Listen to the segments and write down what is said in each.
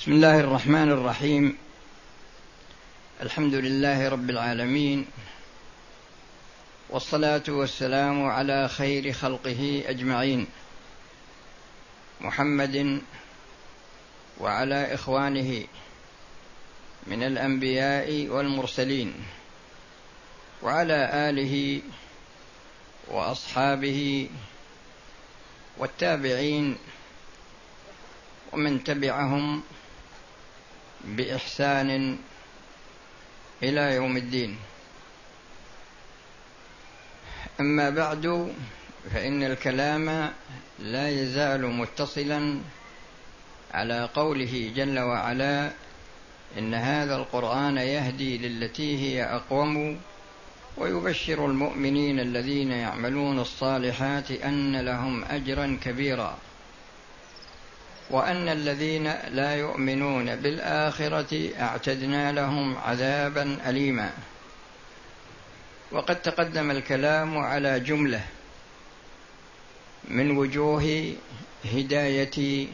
بسم الله الرحمن الرحيم. الحمد لله رب العالمين. والصلاة والسلام على خير خلقه أجمعين. محمد وعلى إخوانه من الأنبياء والمرسلين. وعلى آله وأصحابه والتابعين ومن تبعهم بإحسان إلى يوم الدين. أما بعد فإن الكلام لا يزال متصلا على قوله جل وعلا إن هذا القرآن يهدي للتي هي أقوم ويبشر المؤمنين الذين يعملون الصالحات أن لهم اجرا كبيرا. وأن الذين لا يؤمنون بالآخرة أعتدنا لهم عذابا اليما. وقد تقدم الكلام على جملة من وجوه هداية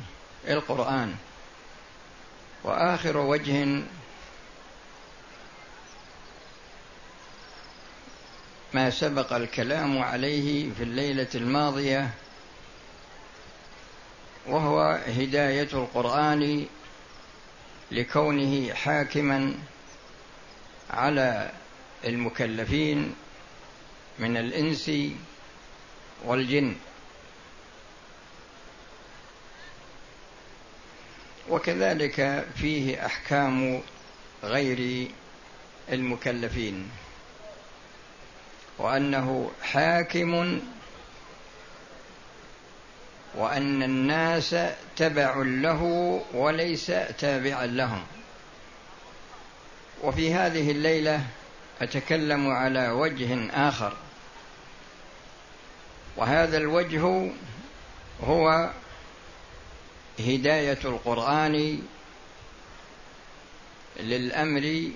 القرآن. وآخر وجه ما سبق الكلام عليه في الليلة الماضية وهو هداية القرآن لكونه حاكما على المكلفين من الإنس والجن. وكذلك فيه أحكام غير المكلفين وأنه حاكم وأن الناس تبع له وليس تابعا لهم. وفي هذه الليلة أتكلم على وجه آخر. وهذا الوجه هو هداية القرآن للأمر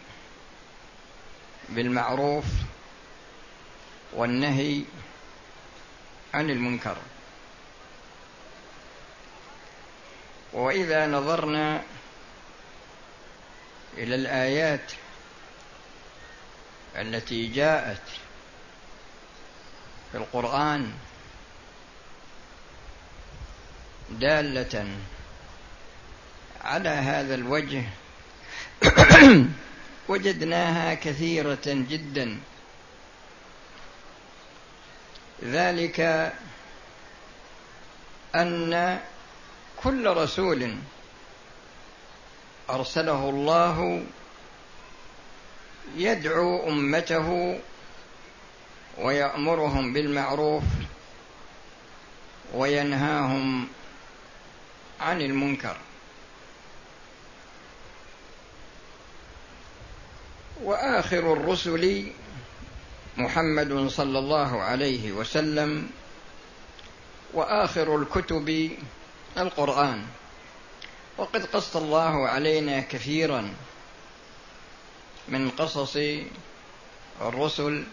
بالمعروف والنهي عن المنكر. وإذا نظرنا إلى الآيات التي جاءت في القرآن دالة على هذا الوجه وجدناها كثيرة جدا. ذلك أن كل رسول أرسله الله يدعو أمته ويأمرهم بالمعروف وينهاهم عن المنكر. وآخر الرسل محمد صلى الله عليه وسلم وآخر الكتب القرآن. وقد قص الله علينا كثيرا من قصص الرسل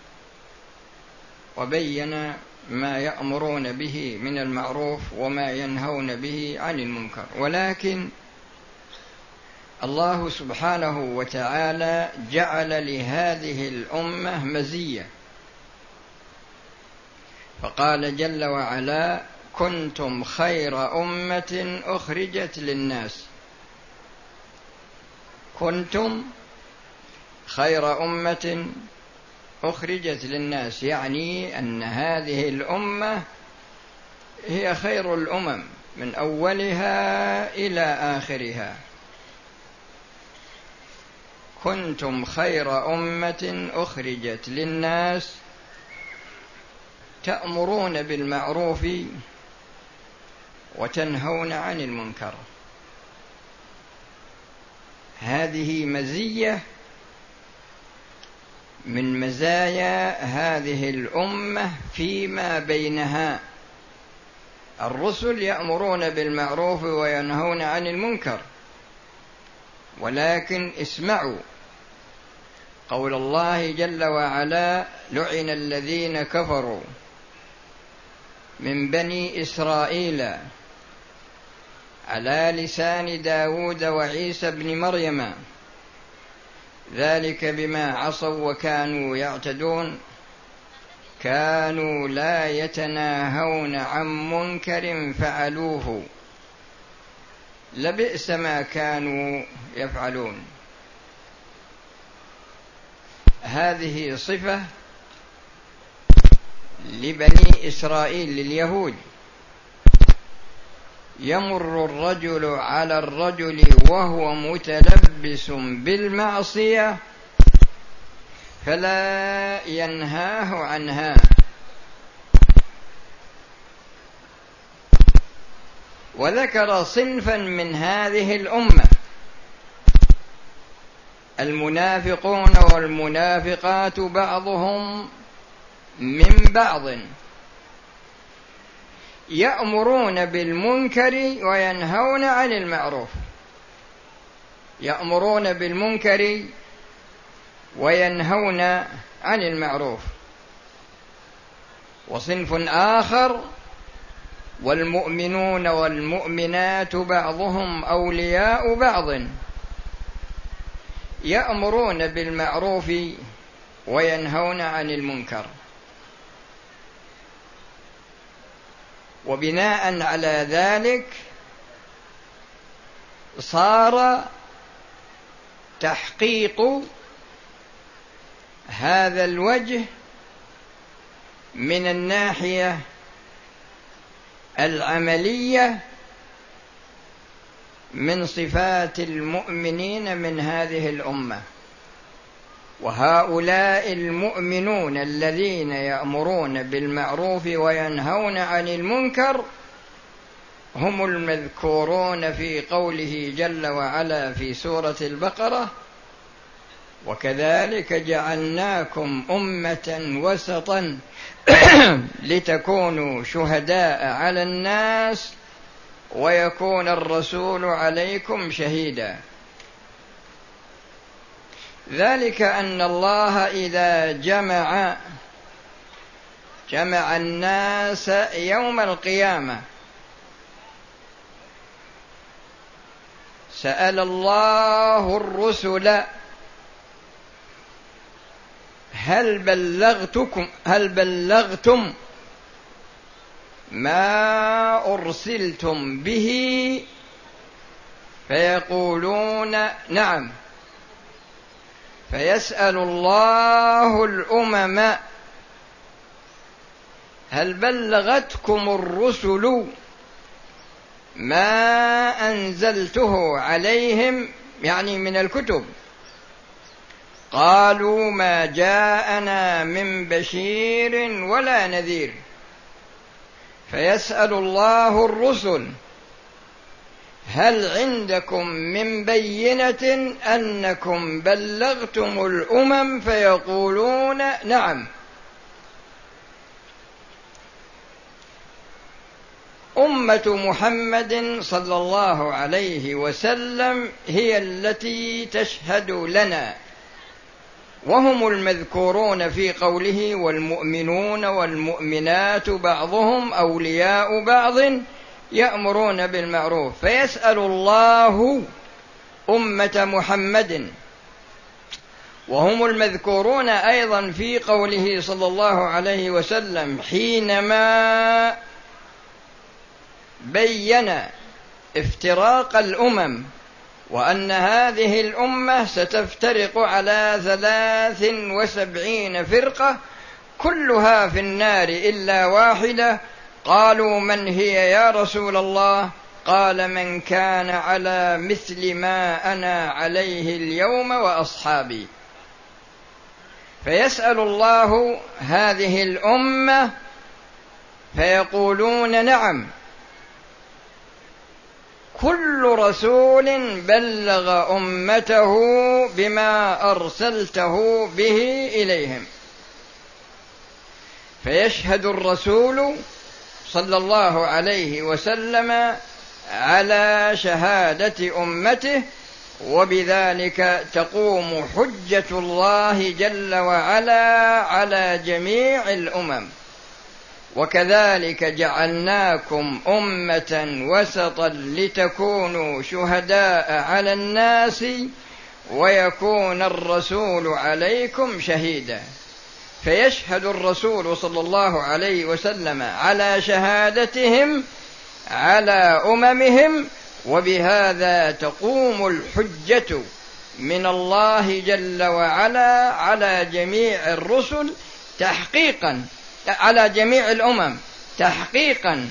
وبين ما يأمرون به من المعروف وما ينهون به عن المنكر. ولكن الله سبحانه وتعالى جعل لهذه الأمة مزية. فقال جل وعلا كنتم خير أمة أخرجت للناس. كنتم خير أمة أخرجت للناس. يعني أن هذه الأمة هي خير الأمم من أولها إلى آخرها. كنتم خير أمة أخرجت للناس تأمرون بالمعروف وتنهون عن المنكر. هذه مزية من مزايا هذه الأمة فيما بينها. الرسل يأمرون بالمعروف وينهون عن المنكر. ولكن اسمعوا قول الله جل وعلا لعن الذين كفروا من بني إسرائيل. على لسان داود وعيسى بن مريم. ذلك بما عصوا وكانوا يعتدون. كانوا لا يتناهون عن منكر فعلوه. لبئس ما كانوا يفعلون. هذه صفة لبني إسرائيل لليهود. يمر الرجل على الرجل وهو متلبس بالمعصية فلا ينهاه عنها. وذكر صنفا من هذه الأمة المنافقون والمنافقات بعضهم من بعض. يأمرون بالمنكر وينهون عن المعروف. يأمرون بالمنكر وينهون عن المعروف. وصنف آخر والمؤمنون والمؤمنات بعضهم أولياء بعض. يأمرون بالمعروف وينهون عن المنكر. وبناء على ذلك صار تحقيق هذا الوجه من الناحية العملية من صفات المؤمنين من هذه الأمة. وهؤلاء المؤمنون الذين يأمرون بالمعروف وينهون عن المنكر هم المذكورون في قوله جل وعلا في سورة البقرة وكذلك جعلناكم أمة وسطا لتكونوا شهداء على الناس ويكون الرسول عليكم شهيدا. ذلك أن الله إذا جمع جمع الناس يوم القيامة. سأل الله الرسل هل بلغتكم هل بلغتم ما أرسلتم به؟ فيقولون نعم. فيسأل الله الأمم هل بلغتكم الرسل ما أنزلته عليهم؟ يعني من الكتب. قالوا ما جاءنا من بشير ولا نذير. فيسأل الله الرسل هل عندكم من بينة أنكم بلغتم الأمم فيقولون نعم؟ أمة محمد صلى الله عليه وسلم هي التي تشهد لنا وهم المذكورون في قوله والمؤمنون والمؤمنات بعضهم أولياء بعض يأمرون بالمعروف فيسأل الله أمة محمد. وهم المذكورون أيضا في قوله صلى الله عليه وسلم حينما بين افتراق الأمم وأن هذه الأمة ستفترق على ثلاث وسبعين فرقة كلها في النار إلا واحدة قالوا من هي يا رسول الله؟ قال من كان على مثل ما أنا عليه اليوم وأصحابي. فيسأل الله هذه الأمة فيقولون نعم. كل رسول بلغ أمته بما أرسلته به إليهم. فيشهد الرسول صلى الله عليه وسلم على شهادة أمته وبذلك تقوم حجة الله جل وعلا على جميع الأمم. وكذلك جعلناكم أمة وسطا لتكونوا شهداء على الناس ويكون الرسول عليكم شهيدا. فيشهد الرسول صلى الله عليه وسلم على شهادتهم على أممهم وبهذا تقوم الحجة من الله جل وعلا على جميع الرسل تحقيقا على جميع الأمم تحقيقا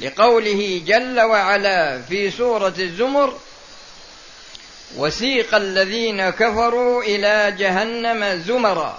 لقوله جل وعلا في سورة الزمر وسيق الذين كفروا إلى جهنم زمرا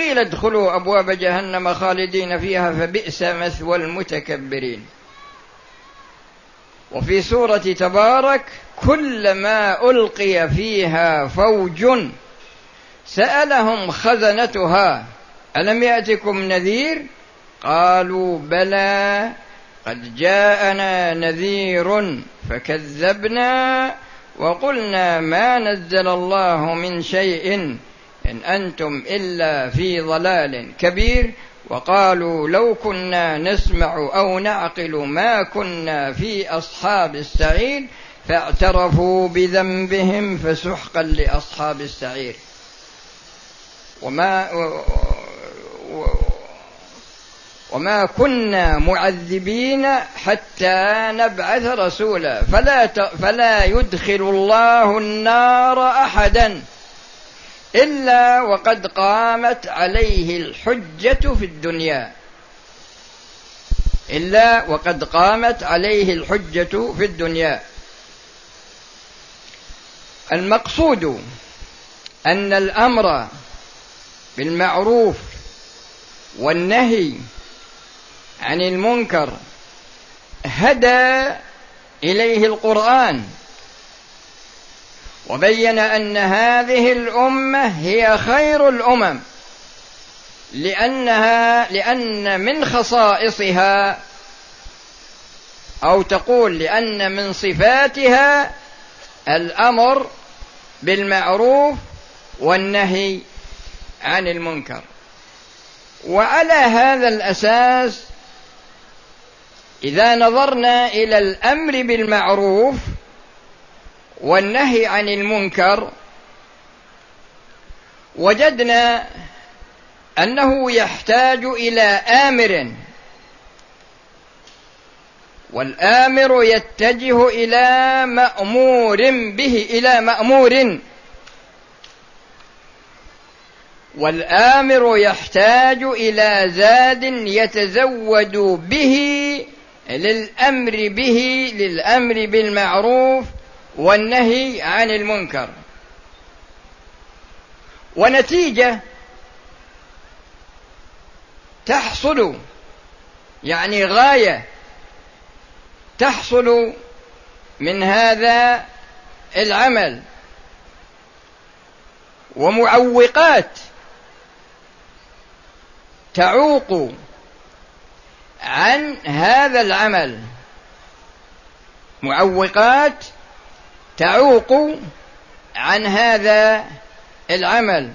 قيل ادخلوا أبواب جهنم خالدين فيها فبئس مثوى المتكبرين. وفي سورة تبارك كلما ألقي فيها فوج سألهم خزنتها ألم يأتكم نذير؟ قالوا بلى قد جاءنا نذير فكذبنا وقلنا ما نزل الله من شيء إن أنتم إلا في ضلال كبير وقالوا لو كنا نسمع أو نعقل ما كنا في أصحاب السعير فاعترفوا بذنبهم فسحقا لأصحاب السعير. وما وما كنا معذبين حتى نبعث رسولا. فلا فلا يدخل الله النار احدا. إلا وقد قامت عليه الحجة في الدنيا. إلا وقد قامت عليه الحجة في الدنيا. المقصود أن الأمر بالمعروف والنهي عن المنكر هدى إليه القرآن. وبين أن هذه الأمة هي خير الأمم لأنها لأن من خصائصها أو تقول لأن من صفاتها الأمر بالمعروف والنهي عن المنكر. وعلى هذا الأساس إذا نظرنا إلى الأمر بالمعروف والنهي عن المنكر وجدنا أنه يحتاج إلى آمر. والآمر يتجه إلى مأمور به إلى مأمور. والآمر يحتاج إلى زاد يتزود به للأمر به للأمر بالمعروف والنهي عن المنكر. ونتيجة تحصل يعني غاية تحصل من هذا العمل. ومعوقات تعوق عن هذا العمل. معوقات تعوق عن هذا العمل.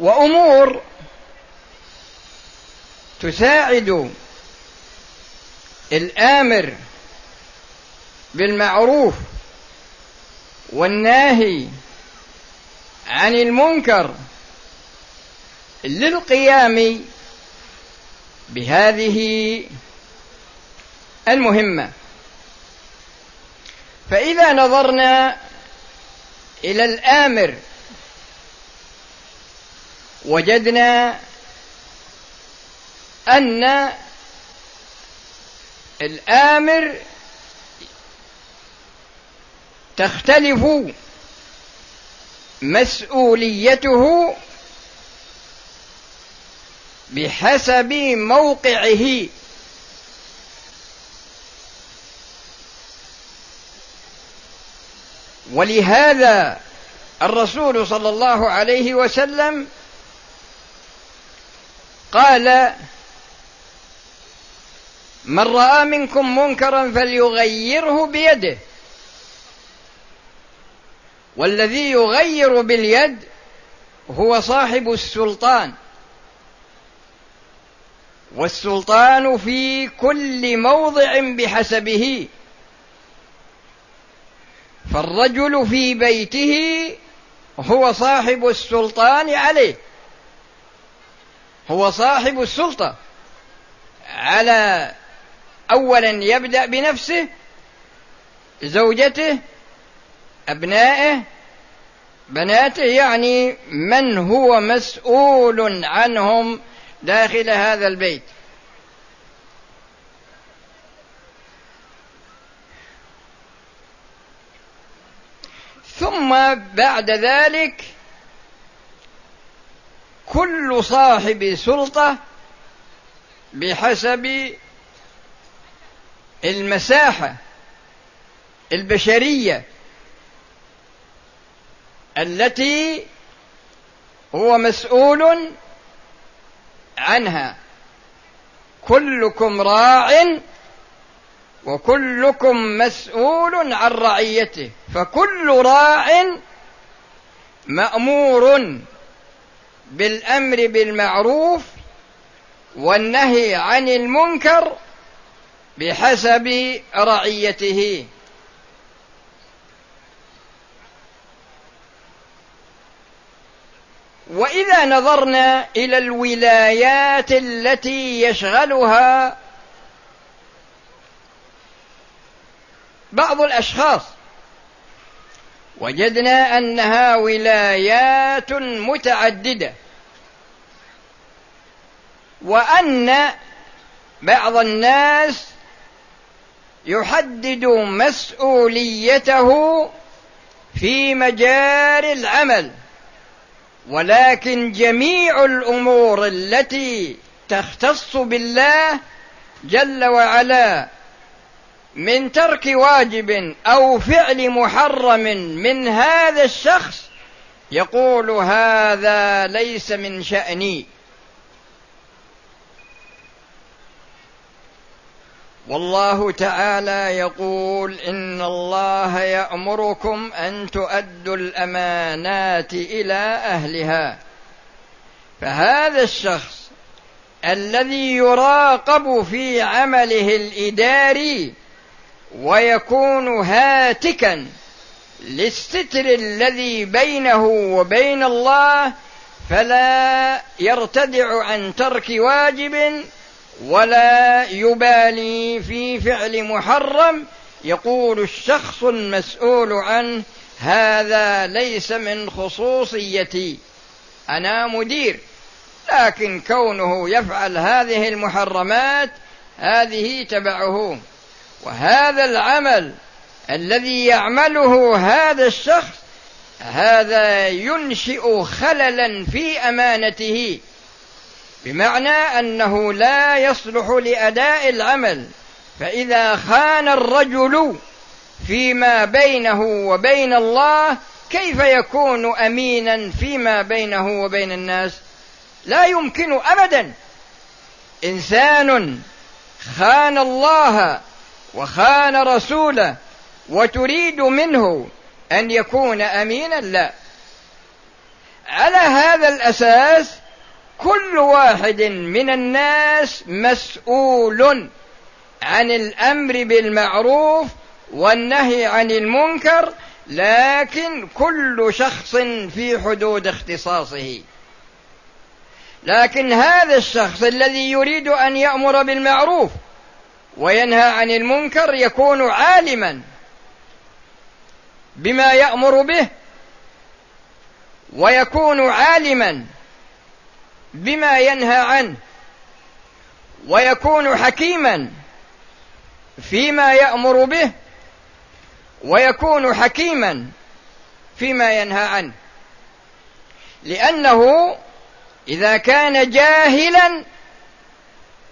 وأمور تساعد الآمر بالمعروف والناهي عن المنكر للقيام بهذه المهمة. فإذا نظرنا إلى الآمر وجدنا أن الآمر تختلف مسؤوليته بحسب موقعه. ولهذا الرسول صلى الله عليه وسلم قال من رأى منكم منكرا فليغيره بيده. والذي يغير باليد هو صاحب السلطان. والسلطان في كل موضع بحسبه. فالرجل في بيته هو صاحب السلطان عليه. هو صاحب السلطة. على اولا يبدأ بنفسه زوجته أبنائه بناته يعني من هو مسؤول عنهم داخل هذا البيت. ثم بعد ذلك كل صاحب سلطة بحسب المساحة البشرية التي هو مسؤول عنها. كلكم راع وكلكم مسؤول عن رعيته فكل راع مأمور بالأمر بالمعروف والنهي عن المنكر بحسب رعيته. وإذا نظرنا إلى الولايات التي يشغلها بعض الأشخاص. وجدنا أنها ولايات متعددة. وأن بعض الناس يحدد مسؤوليته في مجال العمل. ولكن جميع الأمور التي تختص بالله جل وعلا من ترك واجب أو فعل محرم من هذا الشخص يقول هذا ليس من شأني. والله تعالى يقول إن الله يأمركم أن تؤدوا الأمانات إلى أهلها. فهذا الشخص الذي يراقب في عمله الإداري ويكون هاتكا للستر الذي بينه وبين الله فلا يرتدع عن ترك واجب ولا يبالي في فعل محرم. يقول الشخص المسؤول عنه هذا ليس من خصوصيتي أنا مدير لكن كونه يفعل هذه المحرمات هذه تبعه. وهذا العمل الذي يعمله هذا الشخص هذا ينشئ خللا في أمانته بمعنى أنه لا يصلح لأداء العمل. فإذا خان الرجل فيما بينه وبين الله كيف يكون امينا فيما بينه وبين الناس؟ لا يمكن ابدا. إنسان خان الله وخان رسوله وتريد منه أن يكون أمينا؟ لا. على هذا الأساس كل واحد من الناس مسؤول عن الأمر بالمعروف والنهي عن المنكر لكن كل شخص في حدود اختصاصه. لكن هذا الشخص الذي يريد أن يأمر بالمعروف وينهى عن المنكر يكون عالما بما يأمر به ويكون عالما بما ينهى عنه ويكون حكيما فيما يأمر به ويكون حكيما فيما ينهى عنه. لأنه إذا كان جاهلا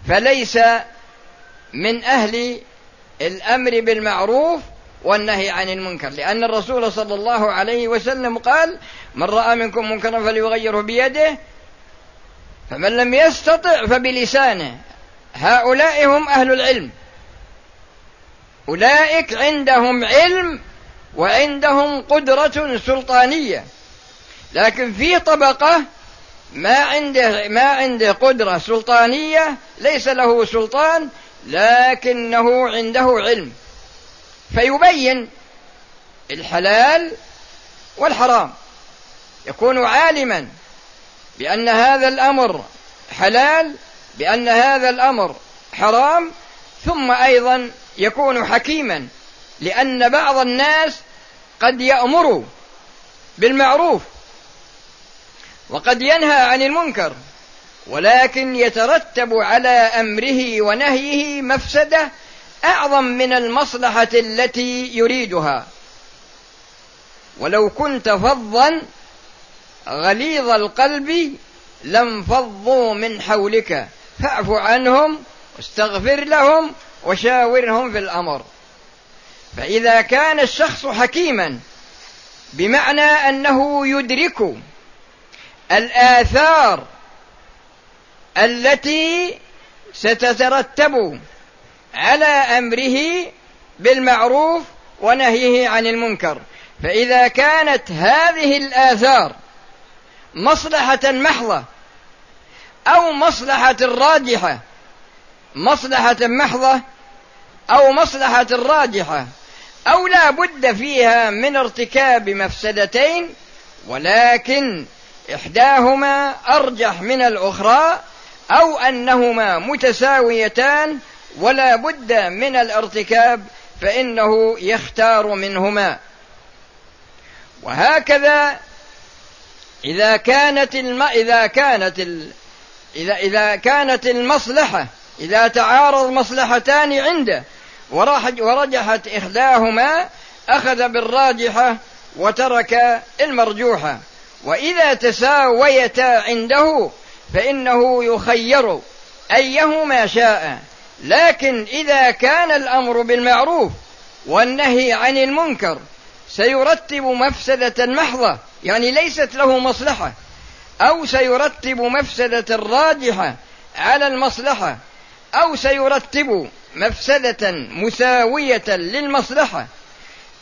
فليس من أهل الأمر بالمعروف والنهي عن المنكر. لأن الرسول صلى الله عليه وسلم قال من رأى منكم منكرا فليغيره بيده فمن لم يستطع فبلسانه. هؤلاء هم أهل العلم. أولئك عندهم علم وعندهم قدرة سلطانية. لكن في طبقة ما عنده ما عنده قدرة سلطانية ليس له سلطان لكنه عنده علم. فيبين الحلال والحرام. يكون عالما بأن هذا الأمر حلال بأن هذا الأمر حرام ثم أيضا يكون حكيما لأن بعض الناس قد يأمر بالمعروف وقد ينهى عن المنكر. ولكن يترتب على أمره ونهيه مفسدة أعظم من المصلحة التي يريدها. ولو كنت فظا غليظ القلب لانفضوا من حولك. فاعف عنهم واستغفر لهم وشاورهم في الأمر. فإذا كان الشخص حكيما بمعنى أنه يدرك الآثار التي ستترتب على أمره بالمعروف ونهيه عن المنكر. فإذا كانت هذه الآثار مصلحة محضة أو مصلحة راجحة مصلحة محضة أو مصلحة راجحة أو لا بد فيها من ارتكاب مفسدتين ولكن إحداهما أرجح من الأخرى أو أنهما متساويتان ولا بد من الارتكاب فإنه يختار منهما. وهكذا إذا كانت الم... إذا كانت ال... إذا إذا كانت المصلحة إذا تعارض مصلحتان عنده ورجحت إحداهما أخذ بالراجحة وترك المرجوحة. وإذا تساويتا عنده فإنه يخير ايهما شاء. لكن إذا كان الأمر بالمعروف والنهي عن المنكر سيرتب مفسدة محضة يعني ليست له مصلحة أو سيرتب مفسدة راجحة على المصلحة أو سيرتب مفسدة مساوية للمصلحة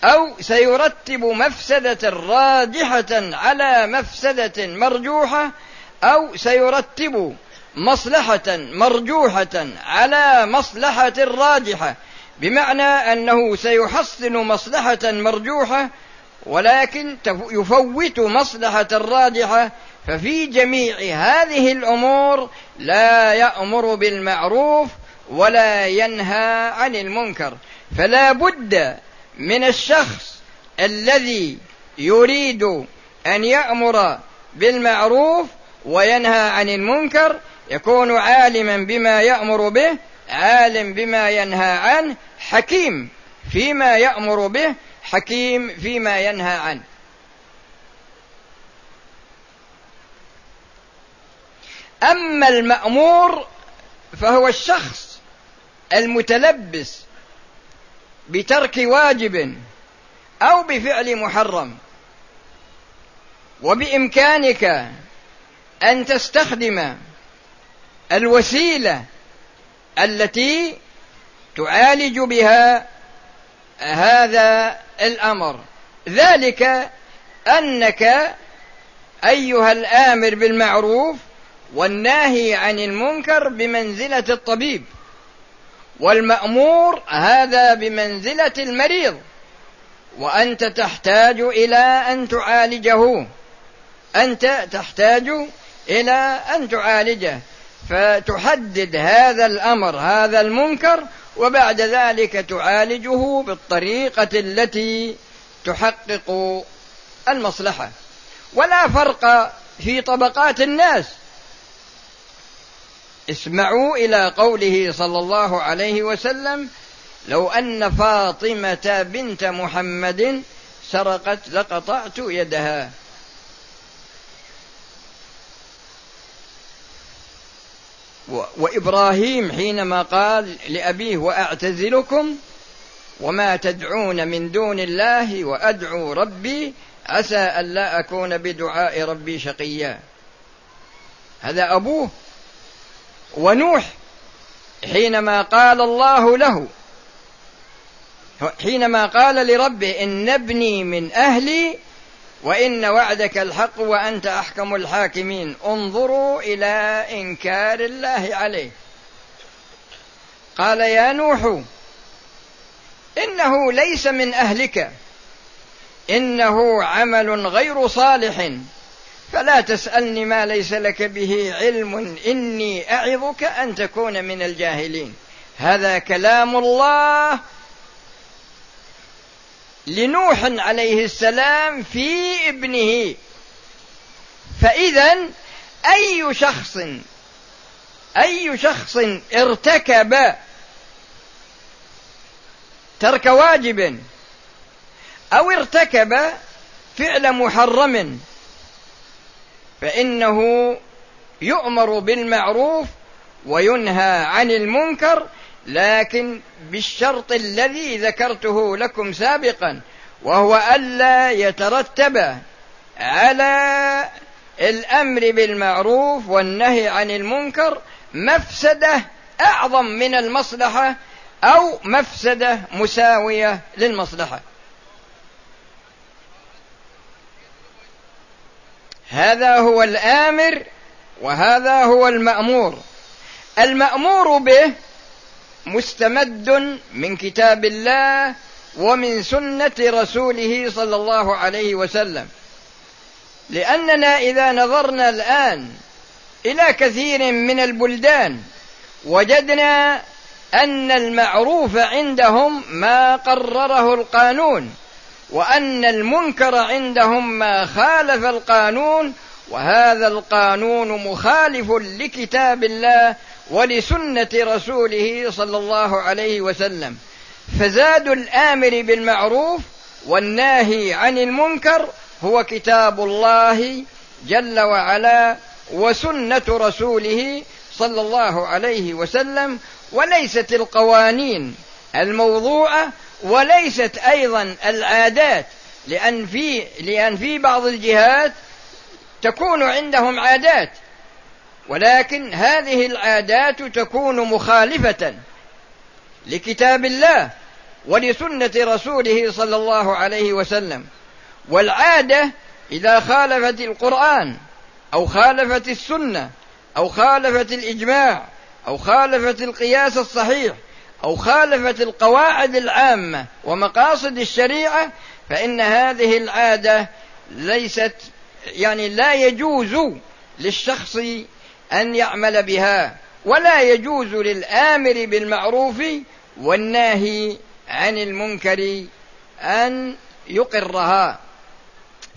أو سيرتب مفسدة راجحة على مفسدة مرجوحة أو سيرتب مصلحة مرجوحة على مصلحة راجحة بمعنى أنه سيحصن مصلحة مرجوحة ولكن يفوت مصلحة راجحة ففي جميع هذه الأمور لا يأمر بالمعروف ولا ينهى عن المنكر. فلا بد من الشخص الذي يريد أن يأمر بالمعروف وينهى عن المنكر يكون عالما بما يأمر به عالم بما ينهى عنه حكيم فيما يأمر به حكيم فيما ينهى عنه. أما المأمور فهو الشخص المتلبس بترك واجب أو بفعل محرم وبإمكانك أن تستخدم الوسيلة التي تعالج بها هذا الأمر. ذلك أنك أيها الآمر بالمعروف والناهي عن المنكر بمنزلة الطبيب والمأمور هذا بمنزلة المريض وأنت تحتاج إلى أن تعالجه. أنت تحتاج إلى أن تعالجه فتحدد هذا الأمر هذا المنكر وبعد ذلك تعالجه بالطريقة التي تحقق المصلحة. ولا فرق في طبقات الناس. اسمعوا إلى قوله صلى الله عليه وسلم لو أن فاطمة بنت محمد سرقت لقطعت يدها. وإبراهيم حينما قال لأبيه وأعتزلكم وما تدعون من دون الله وأدعو ربي عسى ألا أكون بدعاء ربي شقيا. هذا أبوه ونوح حينما قال الله له حينما قال لربه إن ابني من أهلي وإن وعدك الحق وأنت أحكم الحاكمين. انظروا إلى إنكار الله عليه. قال يا نوح إنه ليس من أهلك. إنه عمل غير صالح. فلا تسألني ما ليس لك به علم. إني أعظك أن تكون من الجاهلين. هذا كلام الله لنوح عليه السلام في ابنه. فإذا أي شخص أي شخص ارتكب ترك واجب أو ارتكب فعل محرم فإنه يؤمر بالمعروف وينهى عن المنكر لكن بالشرط الذي ذكرته لكم سابقا وهو ألا يترتب على الأمر بالمعروف والنهي عن المنكر مفسدة أعظم من المصلحة أو مفسدة مساوية للمصلحة. هذا هو الآمر وهذا هو المأمور. المأمور به مستمد من كتاب الله ومن سنة رسوله صلى الله عليه وسلم. لأننا إذا نظرنا الآن إلى كثير من البلدان وجدنا أن المعروف عندهم ما قرره القانون وأن المنكر عندهم ما خالف القانون وهذا القانون مخالف لكتاب الله ولسنة رسوله صلى الله عليه وسلم. فزاد الآمر بالمعروف والناهي عن المنكر هو كتاب الله جل وعلا وسنة رسوله صلى الله عليه وسلم. وليست القوانين الموضوعة وليست أيضا العادات. لأن في لأن في بعض الجهات تكون عندهم عادات. ولكن هذه العادات تكون مخالفة لكتاب الله ولسنة رسوله صلى الله عليه وسلم. والعادة إذا خالفت القرآن أو خالفت السنة أو خالفت الإجماع أو خالفت القياس الصحيح أو خالفت القواعد العامة ومقاصد الشريعة فإن هذه العادة ليست يعني لا يجوز للشخص أن يعمل بها ولا يجوز للآمر بالمعروف والناهي عن المنكر أن يقرها.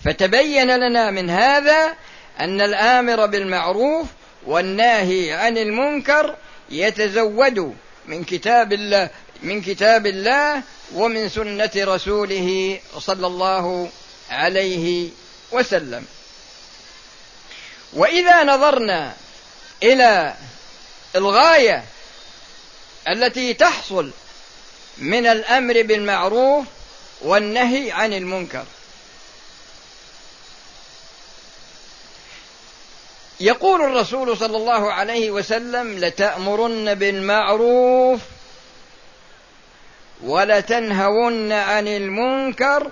فتبين لنا من هذا أن الآمر بالمعروف والناهي عن المنكر يتزود من كتاب الله من كتاب الله ومن سنة رسوله صلى الله عليه وسلم. وإذا نظرنا إلى الغاية التي تحصل من الأمر بالمعروف والنهي عن المنكر. يقول الرسول صلى الله عليه وسلم لتأمرن بالمعروف ولتنهون عن المنكر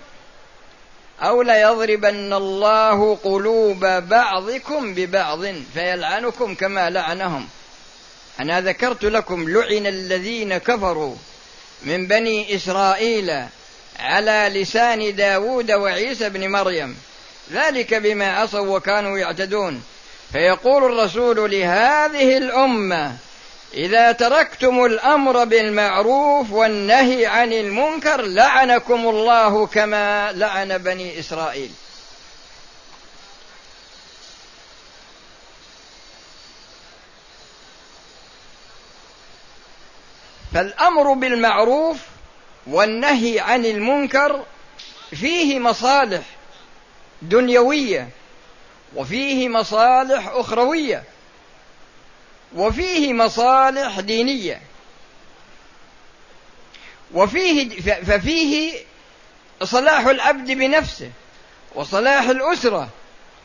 أو ليضربن الله قلوب بعضكم ببعض فيلعنكم كما لعنهم. أنا ذكرت لكم لعن الذين كفروا من بني إسرائيل على لسان داود وعيسى بن مريم. ذلك بما عصوا وكانوا يعتدون. فيقول الرسول لهذه الأمة إذا تركتم الأمر بالمعروف والنهي عن المنكر لعنكم الله كما لعن بني إسرائيل. فالأمر بالمعروف والنهي عن المنكر فيه مصالح دنيوية وفيه مصالح أخروية. وفيه مصالح دينية. وفيه ففيه صلاح العبد بنفسه وصلاح الأسرة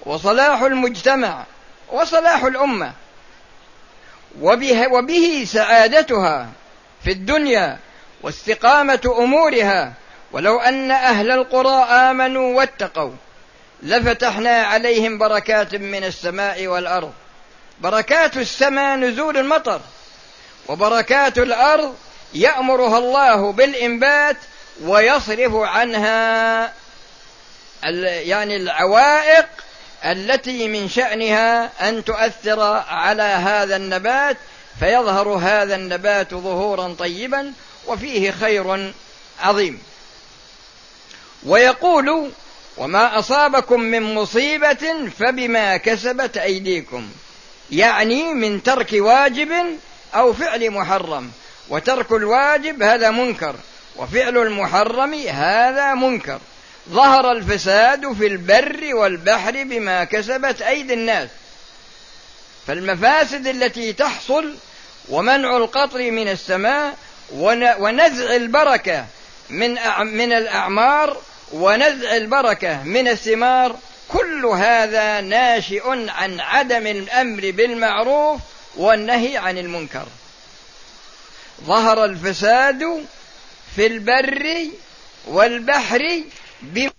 وصلاح المجتمع وصلاح الأمة. وبه, وبه سعادتها في الدنيا واستقامة أمورها. ولو أن أهل القرى آمنوا واتقوا لفتحنا عليهم بركات من السماء والأرض. بركات السماء نزول المطر وبركات الأرض يأمرها الله بالإنبات ويصرف عنها يعني العوائق التي من شأنها أن تؤثر على هذا النبات فيظهر هذا النبات ظهورا طيبا وفيه خير عظيم. ويقول وما أصابكم من مصيبة فبما كسبت أيديكم. يعني من ترك واجب أو فعل محرم وترك الواجب هذا منكر وفعل المحرم هذا منكر. ظهر الفساد في البر والبحر بما كسبت أيدي الناس. فالمفاسد التي تحصل ومنع القطر من السماء ونزع البركة من من الأعمار ونزع البركة من الثمار كل هذا ناشئ عن عدم الأمر بالمعروف والنهي عن المنكر. ظهر الفساد في البر والبحر بما